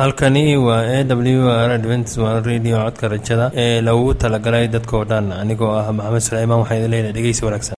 halkani waa a w r advents radio codka rajada ee lagu talagalay dadkao dhan anigoo ah maxamed suleymaan waxaa idin leedahay dhegeysi wanaagsan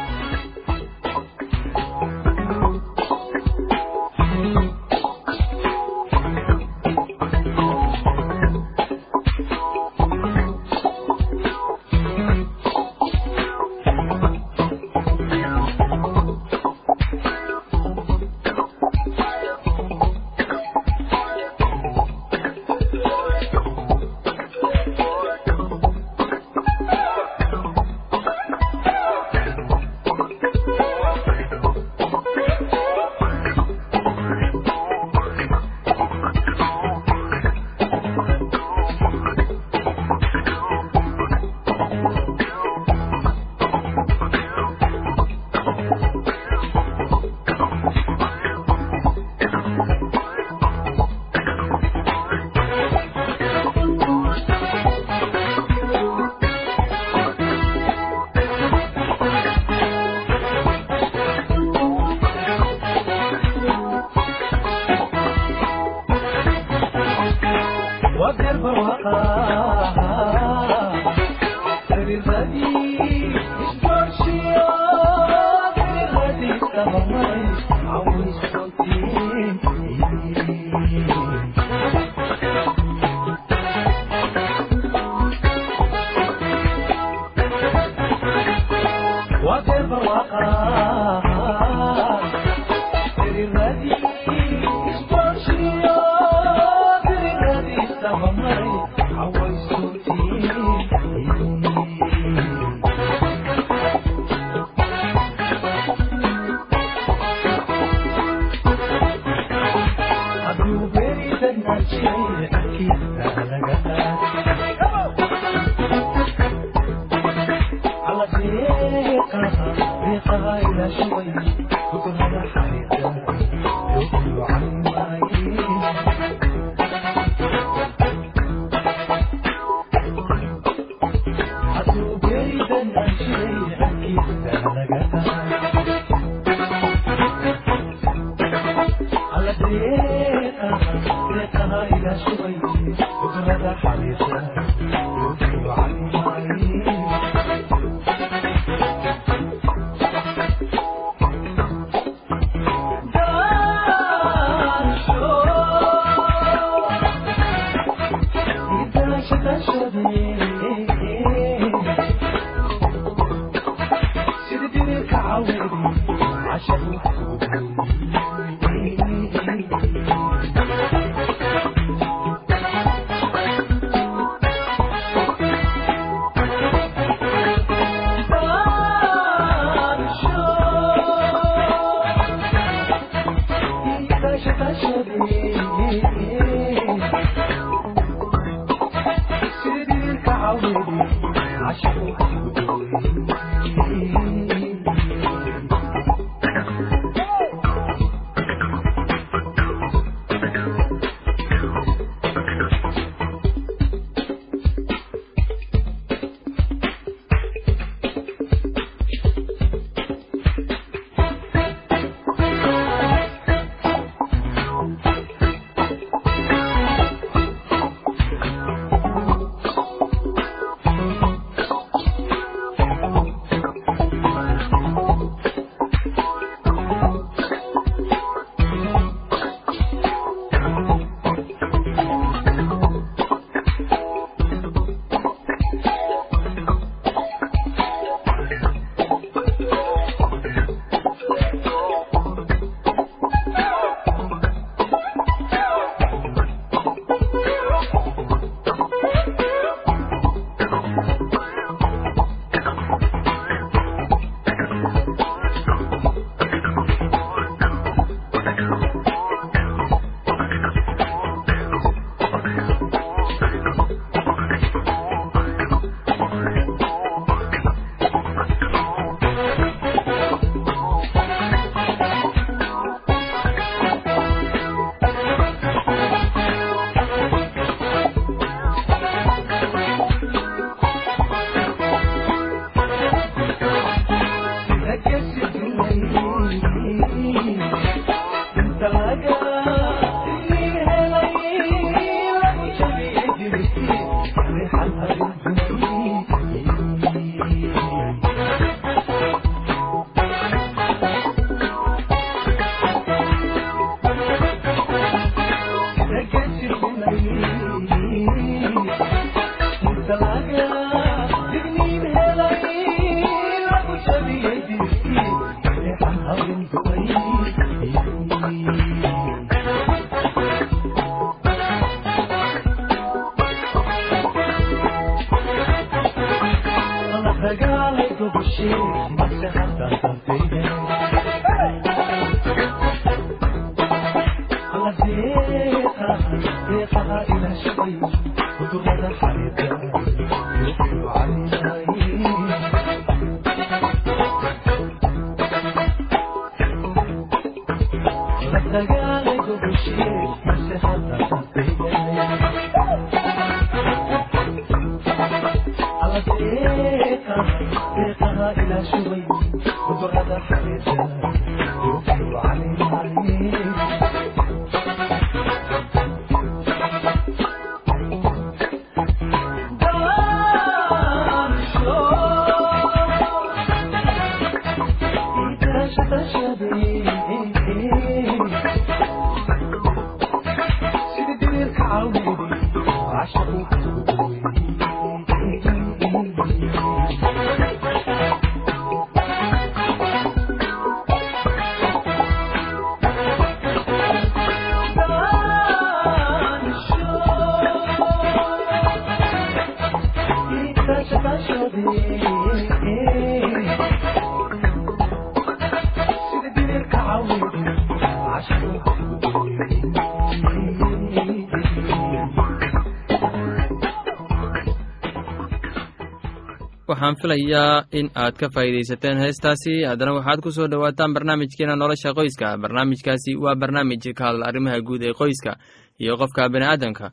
waxaan filayaa in aad ka faa'iidaysateen heestaasi. Haddana waxaad ku soo dhowaataan barnaamijkeena nolosha qoyska. Barnaamijkaasi waa barnaamij ka hadla arrimaha guud ee qoyska iyo qofka bini'aadamka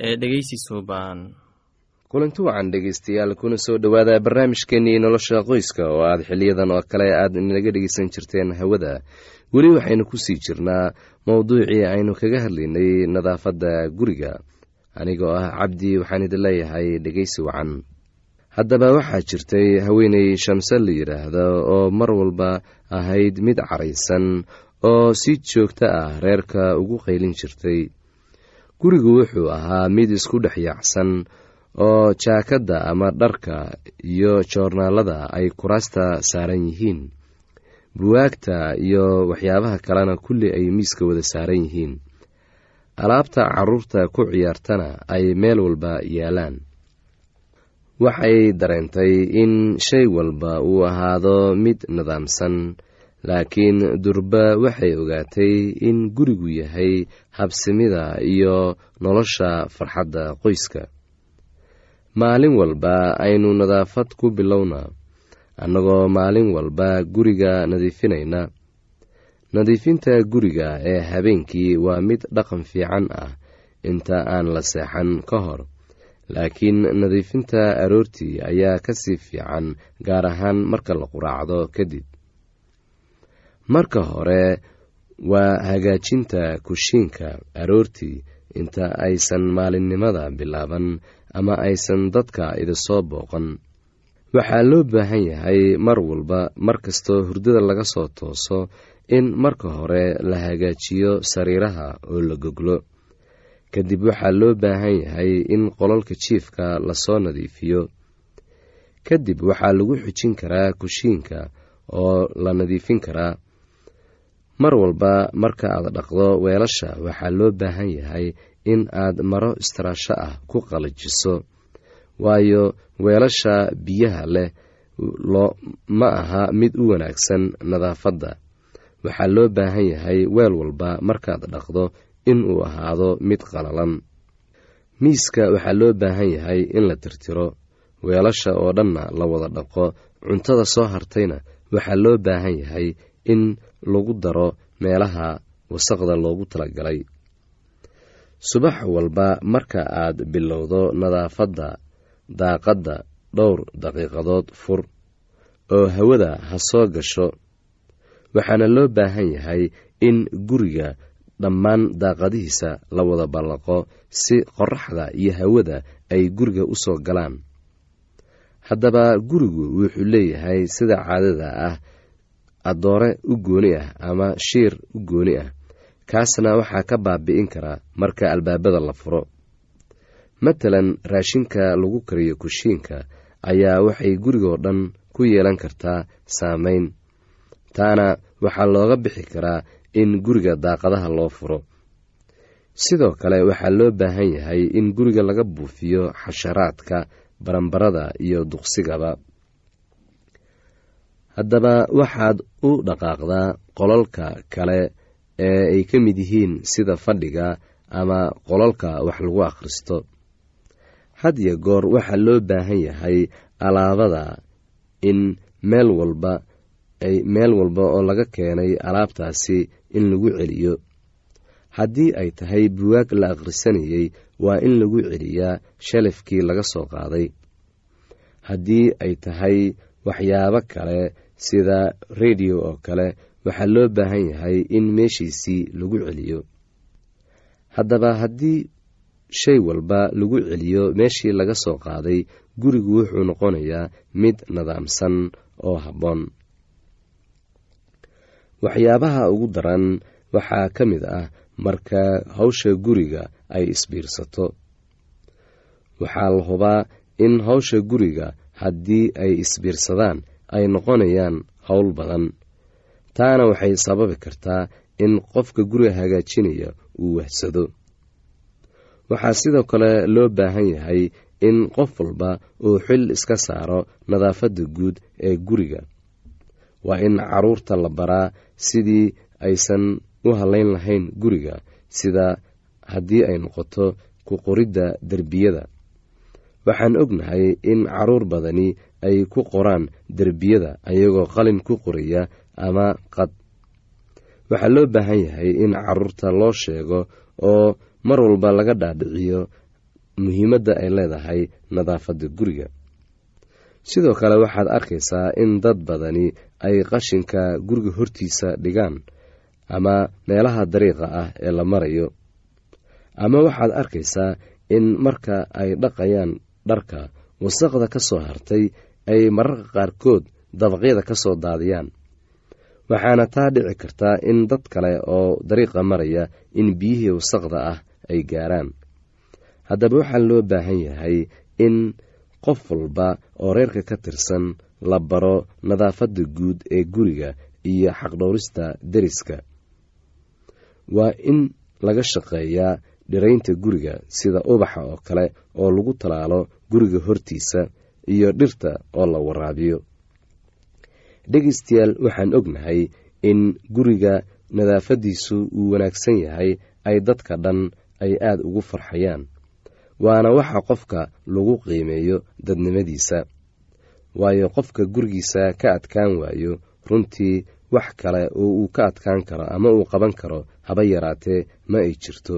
ee dhegeysi suuban kulanti wacan dhegeystayaal kuna soo dhowaada barnaamijkeenii nolosha qoyska oo aad xiliyadan oo kale aad inaga dhegeysan jirteen hawada. Weli waxaynu ku sii jirnaa mowduucii aynu kaga hadlaynay nadaafadda guriga. Anigoo ah cabdi waxaan idin leeyahay dhegeysi wacan haddaba waxaa jirtay haweeney shamse la yidhaahdo oo mar walba ahayd mid caraysan oo si joogto ah reerka ugu qaylin jirtay. Gurigu wuxuu ahaa mid isku dhex yaacsan oo jaakadda ama dharka iyo joornaalada ay kuraasta saaran yihiin buwaagta iyo waxyaabaha kalena kulli ay miiska wada saaran yihiin. Alaabta carruurta ku ciyaartana ay meel walba yaalaan waxay dareentay in shay walba uu ahaado mid nidaamsan laakiin durba waxay ogaatay in gurigu yahay habsimida iyo nolosha farxadda qoyska. Maalin walba aynu nadaafad ku bilowna annagoo maalin walba guriga nadiifinayna. Nadiifinta guriga ee habeenkii waa mid dhaqan fiican ah inta aan la seexan ka hor laakiin nadiifinta aroortii ayaa ka sii fiican gaar ahaan marka la quraacdo kadib. Marka hore waa hagaajinta kushiinka aroortii inta aysan maalinnimada bilaaban ama aysan dadka idisoo booqan. Waxaa loo baahan yahay mar walba mar kastoo hurdada laga soo tooso in marka hore la hagaajiyo sariiraha oo la goglo kadib waxaa loo baahan yahay in qololka jiifka la soo nadiifiyo. Kadib waxaa lagu xujin karaa kushiinka oo la nadiifin karaa. Mar walba marka aad dhaqdo weelasha waxaa loo baahan yahay in aad maro istaraasho ah ku qalajiso. Waayo weelasha biyaha leh ma aha mid u wanaagsan nadaafadda. Waxaa loo baahan yahay weel walba markaad dhaqdo in uu ahaado mid qalalan. Miiska waxaa loo baahan yahay in la tirtiro. Weelasha oo dhanna la wada dhaqo cuntada soo hartayna waxaa loo baahan yahay in lagu daro meelaha wasaqda loogu talagalay. Subax walba marka aad bilowdo nadaafadda daaqadda dhowr daqiiqadood fur oo hawada ha soo gasho waxaana loo baahan yahay in guriga dhammaan daaqadihiisa la wada ballaqo si qoraxda iyo hawada ay guriga u soo galaan. Haddaba gurigu wuxuu leeyahay sida caadada ah addoore u gooni ah ama shiir u gooni ah. Kaasna waxaa ka baabi'in karaa marka albaabada la furo. Matalan raashinka lagu kariyo kushiinka ayaa waxay gurigoo dhan ku yeelan kartaa saameyn taana waxaa looga bixi karaa in guriga daaqadaha loo furo. Sidoo kale waxaa loo baahan yahay in guriga laga buufiyo xasharaadka baranbarada iyo duqsigaba. Haddaba waxaad u dhaqaaqdaa qolalka kale ee ay ka mid yihiin sida fadhiga ama qolalka wax lagu akhristo. Had yo goor waxaa loo baahan yahay alaabada in meel walba meel walba oo laga keenay alaabtaasi in lagu celiyo. Haddii ay tahay buwaag la akhrisanayey waa in lagu celiyaa shalafkii laga soo qaaday. Haddii ay tahay waxyaabo kale sida rediyo oo kale waxaa loo baahan yahay in meeshiisii lagu celiyo. Haddaba haddii shay walba lagu celiyo meeshii laga soo qaaday gurigu wuxuu noqonayaa mid nidaamsan oo habboon waxyaabaha ugu daran waxaa ka mid ah marka hawsha guriga ay isbiirsato. Waxaa la hubaa in hawsha guriga haddii ay isbiirsadaan ay noqonayaan howl badan. Taana waxay sababi kartaa in qofka guriga hagaajinaya uu wahsado. Waxaa sidoo kale loo baahan yahay in qof walba uu xil iska saaro nadaafadda guud ee guriga waa in carruurta la baraa sidii aysan u halayn lahayn guriga sida haddii ay noqoto ku qoridda derbiyada. Waxaan ognahay in carruur badani ay ku qoraan derbiyada ayagoo qalin ku qoraya ama qad. Waxaa loo baahan yahay in carruurta loo sheego oo mar walba laga dhaadhiciyo muhiimadda ay leedahay nadaafadda guriga. Sidoo kale waxaad arkaysaa in dad badani ay qashinka guriga hortiisa dhigaan ama meelaha dariiqa ah ee la marayo. Ama waxaad arkaysaa in marka ay dhaqayaan dharka wasaqda ka soo hartay ay mararka qaarkood dabaqyada ka soo daadiyaan. Waxaana taa dhici kartaa in dad kale oo dariiqa maraya in biyihii wasaqda ah ay gaaraan. Haddaba waxaa loo baahan yahay in qof walba oo reerka ka tirsan la baro nadaafadda guud ee guriga iyo xaqdhowrista deriska. Waa in laga shaqeeyaa dhiraynta guriga sida ubaxa oo kale oo lagu talaalo guriga hortiisa iyo dhirta oo la waraabiyo. Dhegeystayaal waxaan ognahay in guriga nadaafaddiisu uu wanaagsan yahay ay dadka dhan ay aada ugu farxayaan waana waxa qofka lagu qiimeeyo dadnimadiisa waayo qofka gurigiisa ka adkaan waayo runtii wax kale oo uu ka adkaan karo ama uu qaban karo haba yaraatee ma ay jirto.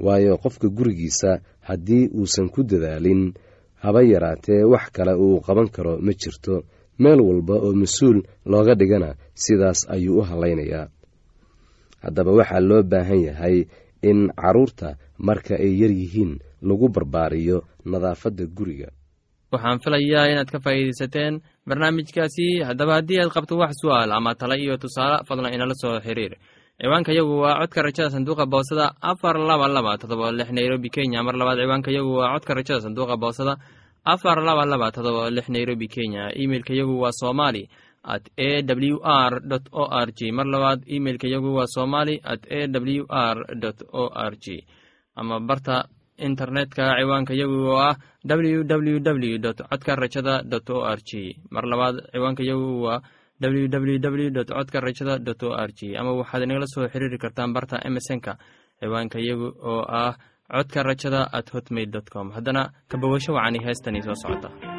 Waayo qofka gurigiisa haddii uusan ku dadaalin haba yaraatee wax kale uu qaban karo ma jirto. Meel walba oo mas'uul looga dhigana sidaas ayuu u halaynayaa haddaba waxaa loo baahan yahay in carruurta marka ay yar yihiin lagu barbaariyo nadaafadda guriga waxaan filayaa inaad ka faa'iidaysateen barnaamijkaasi. Haddaba haddii aad qabto wax su'aal ama tala iyo tusaale fadlan inala soo xiriir. Ciwaanka yagu waa codka rajada sanduuqa boosada afar laba laba todoba lix nairobi kenya. Mar labaad ciwaanka yagu waa codka rajada sanduuqa boosada afar laba laba todoba lix nairobi kenya. Imeilka yagu waa somali at a w r o r g. Mar labaad imeilka yagu waa somali at a w r o r g. Ama barta internetka ciwaanka yagu oo ah w w w dot codka rajada dot o r g mar labaad ciwaanka yagu waa w w w dot codka rajada dot o r g ama waxaad inagala soo xiriiri kartaan barta emesonka ciwaanka yagu oo ah codka rajada at hotmail dot com. Haddana kabawasho wacani heestani soo socota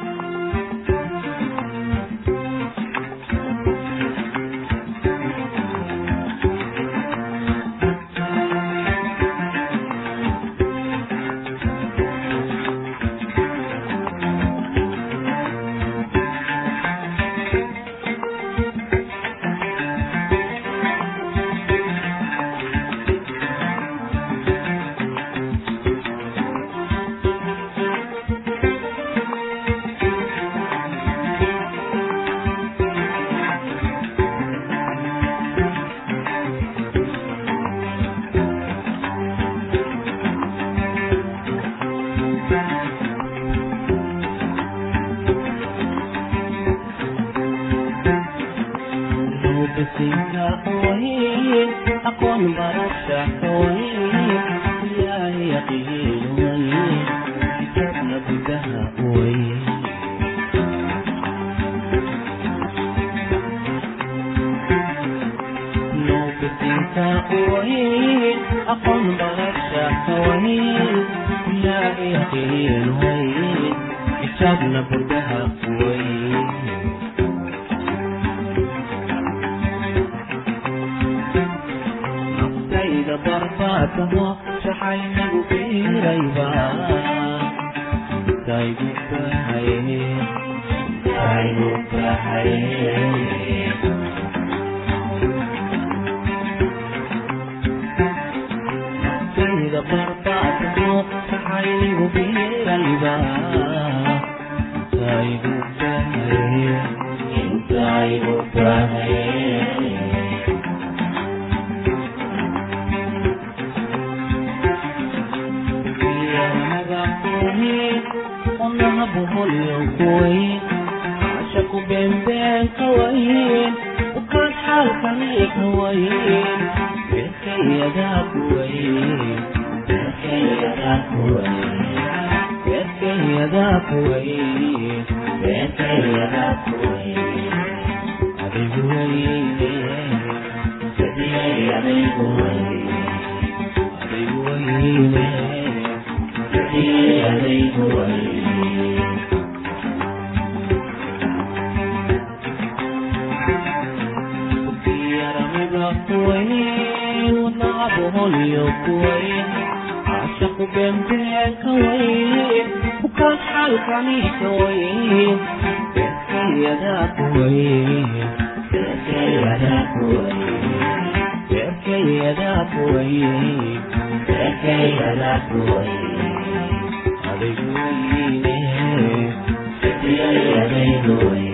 shaxaynagu biirayba taygu bahaye taygu bahaye naftayda barbaadamo shaxaynagu biirayba taygu bahaye taygu bahaye cashaku beenbeen ka wayn ukaan xaalkani ka wayn beerkayadaa ku wayn beerkayadaa ku wayn beerkayadaa ku wayn beerkayadaa ku wayn adigu kuwayn adaygu wayne sadiyay adaygu wayne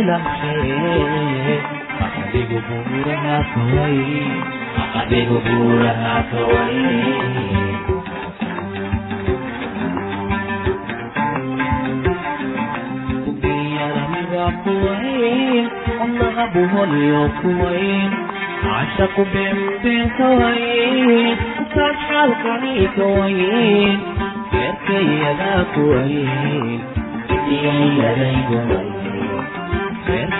baydhashe adigu buuraha kaway adigu buuraha kaway kuwayn wadnaha buholyo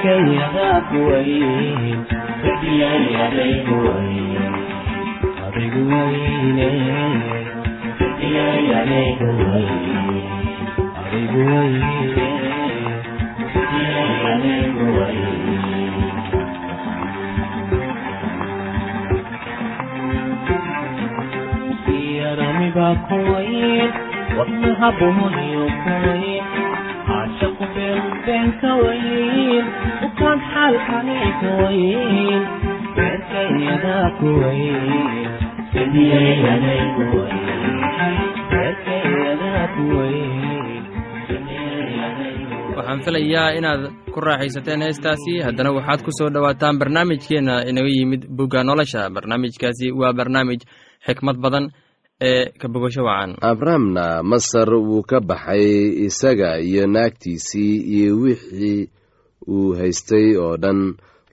kuwayn cashaqu beenbeen ka wayn ukaas xaalkani ka wayn beerkayadaa kuwayn sadiyayadaygu beerkayadaa kuwayn sadiyayadaygu wayn adaygu wayne sadiyayadaygu wayn adaygu wayne wadnaha buhoniyo kuwayn caashaqu waxaan filayaa inaad ku ku raaxaysateen heestaasi. Haddana waxaad ku soo dhowaataan barnaamijkeenna inaga yimid bugga nolosha. Barnaamijkaasi waa barnaamij xikmad badan abramna masar wuu ka baxay isaga iyo naagtiisii iyo wixii uu haystay oo dhan.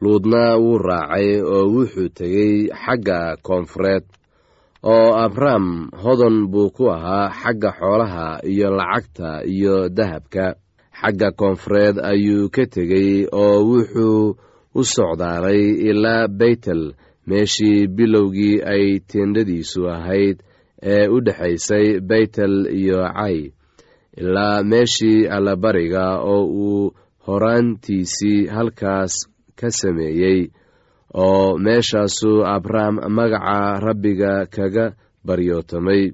Luudna wuu raacay oo wuxuu tegey xagga koonfureed oo abram hodan buu ku ahaa xagga xoolaha iyo lacagta iyo dahabka. Xagga koonfureed ayuu ka tegey oo wuxuu u socdaalay ilaa beytel meeshii bilowgii ay teendhadiisu ahayd ee u dhexaysay beytel iyo cay ilaa meeshii allabariga oo uu horaantiisii halkaas ka sameeyey oo meeshaasuu abram magaca rabbiga kaga baryootamay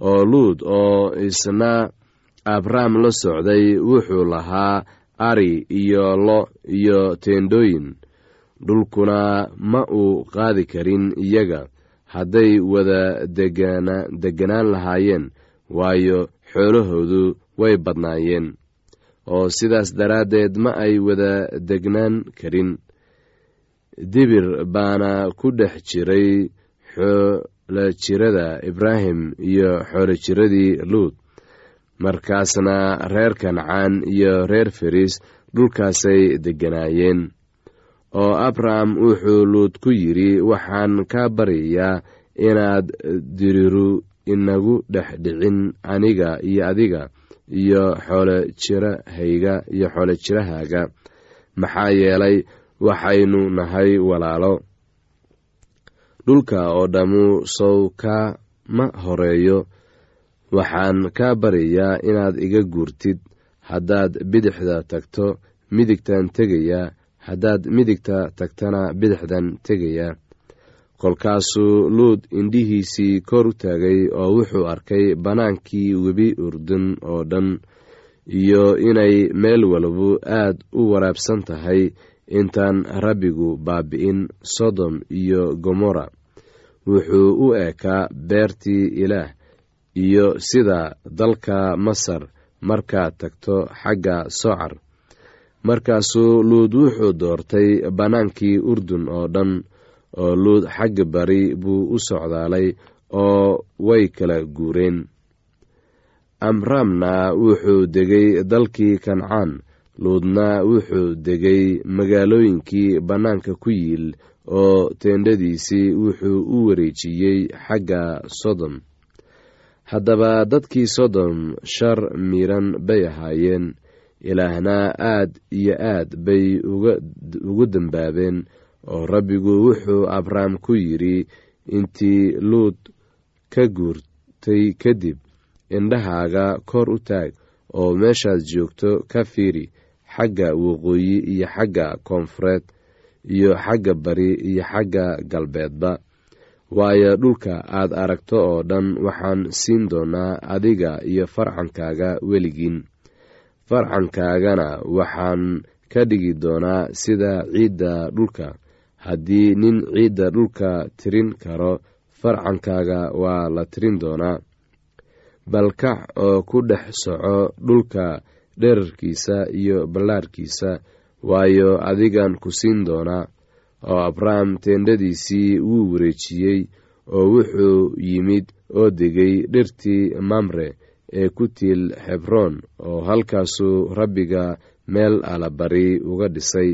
oo luud oo isna abram la socday wuxuu lahaa ari iyo lo iyo teendhooyin dhulkuna ma uu qaadi karin iyaga hadday wada deganaan lahaayeen waayo xoolahoodu way badnaayeen. Oo sidaas daraaddeed ma ay wada degnaan karin. Dibir baana ku dhex jiray xoolojirada ibraahim iyo xoolojiradii luud markaasna reer kancaan iyo reer feris dhulkaasay degganaayeen oo abraham wuxuu luud ku yidhi waxaan kaa baryayaa inaad diriru inagu dhex dhicin aniga iyo adiga iyo xoolojirahayga iyo xoolojirahaaga maxaa yeelay waxaynu nahay walaalo. Dhulka oo dhammu sow kama horeeyo. Waxaan kaa baryayaa inaad iga guurtid. Haddaad bidixda tagto midigtan tegayaa haddaad midigta tagtana bidixdan tegayaa kolkaasuu luud indhihiisii kor u taagay oo wuxuu arkay bannaankii webi urdun oo dhan iyo inay meel walbu aad u waraabsan tahay intaan rabbigu baabi'in sodom iyo gomorra. Wuxuu u eekaa beertii ilaah iyo sida dalka masar markaad tagto xagga socar markaasuu luud wuxuu doortay bannaankii urdun oo dhan oo luud xagga bari buu u socdaalay oo way kala guureen. Amramna wuxuu degay dalkii kancaan luudna wuxuu degay magaalooyinkii bannaanka ku yiil oo teendhadiisii wuxuu u wareejiyey xagga sodom. Haddaba dadkii sodom shar miiran bay ahaayeen ilaahna aad iyo aad bay ugu dembaabeen oo rabbigu wuxuu abrahm ku yidhi intii luud ka guurtay kadib indhahaaga kor u taag oo meeshaad joogto ka fiiri xagga waqooyi iyo xagga koonfureed iyo xagga bari iyo xagga galbeedba. Waayo dhulka aad aragto oo dhan waxaan siin doonaa adiga iyo farcankaaga weligiin farcankaagana waxaan ka dhigi doonaa sida ciidda dhulka. Haddii nin ciidda dhulka tirin karo farcankaaga waa la tirin doonaa. Balkac oo ku dhex soco dhulka dherarkiisa iyo ballaarkiisa waayo adigan ku siin doonaa oo abraham teendhadiisii wuu wareejiyey oo wuxuu yimid oo degay dhirtii mamre ee ku tiil xebroon oo halkaasuu rabbiga meel alabari uga dhisay.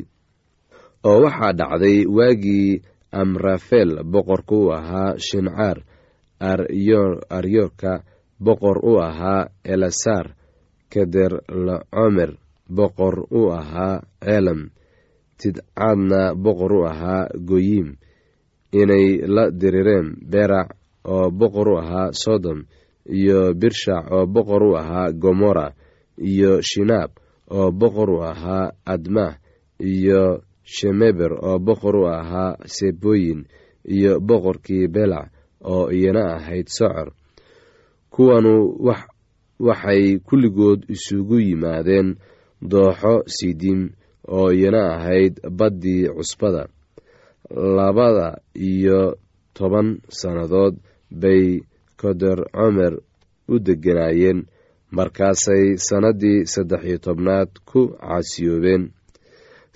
Oo waxaa dhacday waagii amrafel boqorka u ahaa shincaar aryoka boqor u ahaa elasar keder lacomer boqor u ahaa ceelam tidcaadna boqor u ahaa goyim inay la dirireen berac oo boqor u ahaa sodom iyo birshac oo boqor u ahaa gomora iyo shinaab oo boqor u ahaa admah iyo shemeber oo boqor u ahaa seboyin iyo boqorkii belac oo iyana ahayd socor. Kuwanu waxay kulligood isugu yimaadeen dooxo sidim oo iyana ahayd baddii cusbada. Labada iyo toban sannadood bay koder comer u degganaayeen markaasay sannaddii saddex iyo tobnaad ku caasiyoobeen.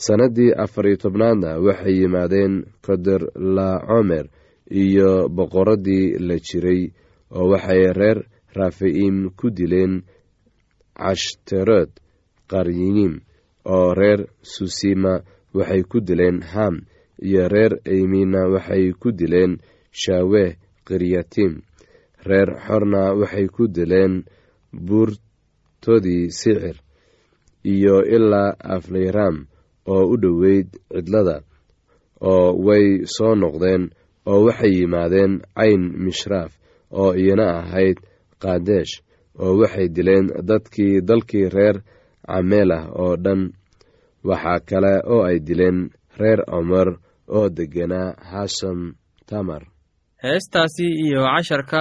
Sannaddii afar iyo tobnaadna waxay yimaadeen koderlacomer iyo boqoradii la jiray oo waxay reer rafa'iim ku dileen cashterod qaryinim oo reer susima waxay ku dileen ham iyo reer eymina waxay ku dileen shaaweh kiryatim reer xorna waxay ku dileen buurtodii sicir iyo ilaa afleyram oo u dhoweyd cidlada oo way soo noqdeen oo waxay yimaadeen cayn mishraaf oo iyana ahayd kaadesh oo waxay dileen dadkii dalkii reer cameelah oo dhan. Waxaa kale oo ay dileen reer omer oo degganaa hasham tamar. Heestaasi iyo casharka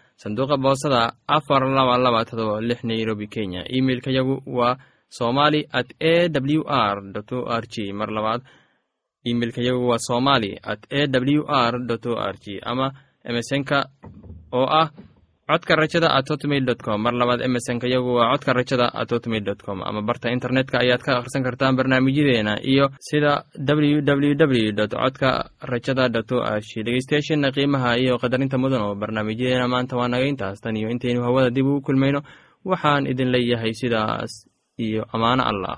sanduuqa boosada afar laba laba todoba lix nairobi kenya. imeilka yagu waa somali at a w r r g mar labaad imeilka yagu waa somali at a w r r g ama emesonka oo ah codka rajada at hotmail dot com. Mar labaad emesonka yagu waa codka rajada at hotmail dot com. Ama barta internetka ayaad ka akhrisan kartaan barnaamijyadeena iyo sida w w w dot codka rajada dot o g dhegeystayaasheena qiimaha iyo qadarinta mudan oo barnaamijyadeena maanta waa naga intaas. Tan iyo intaynu hawada dib ugu kulmayno waxaan idin leeyahay sidaas iyo ammaano allah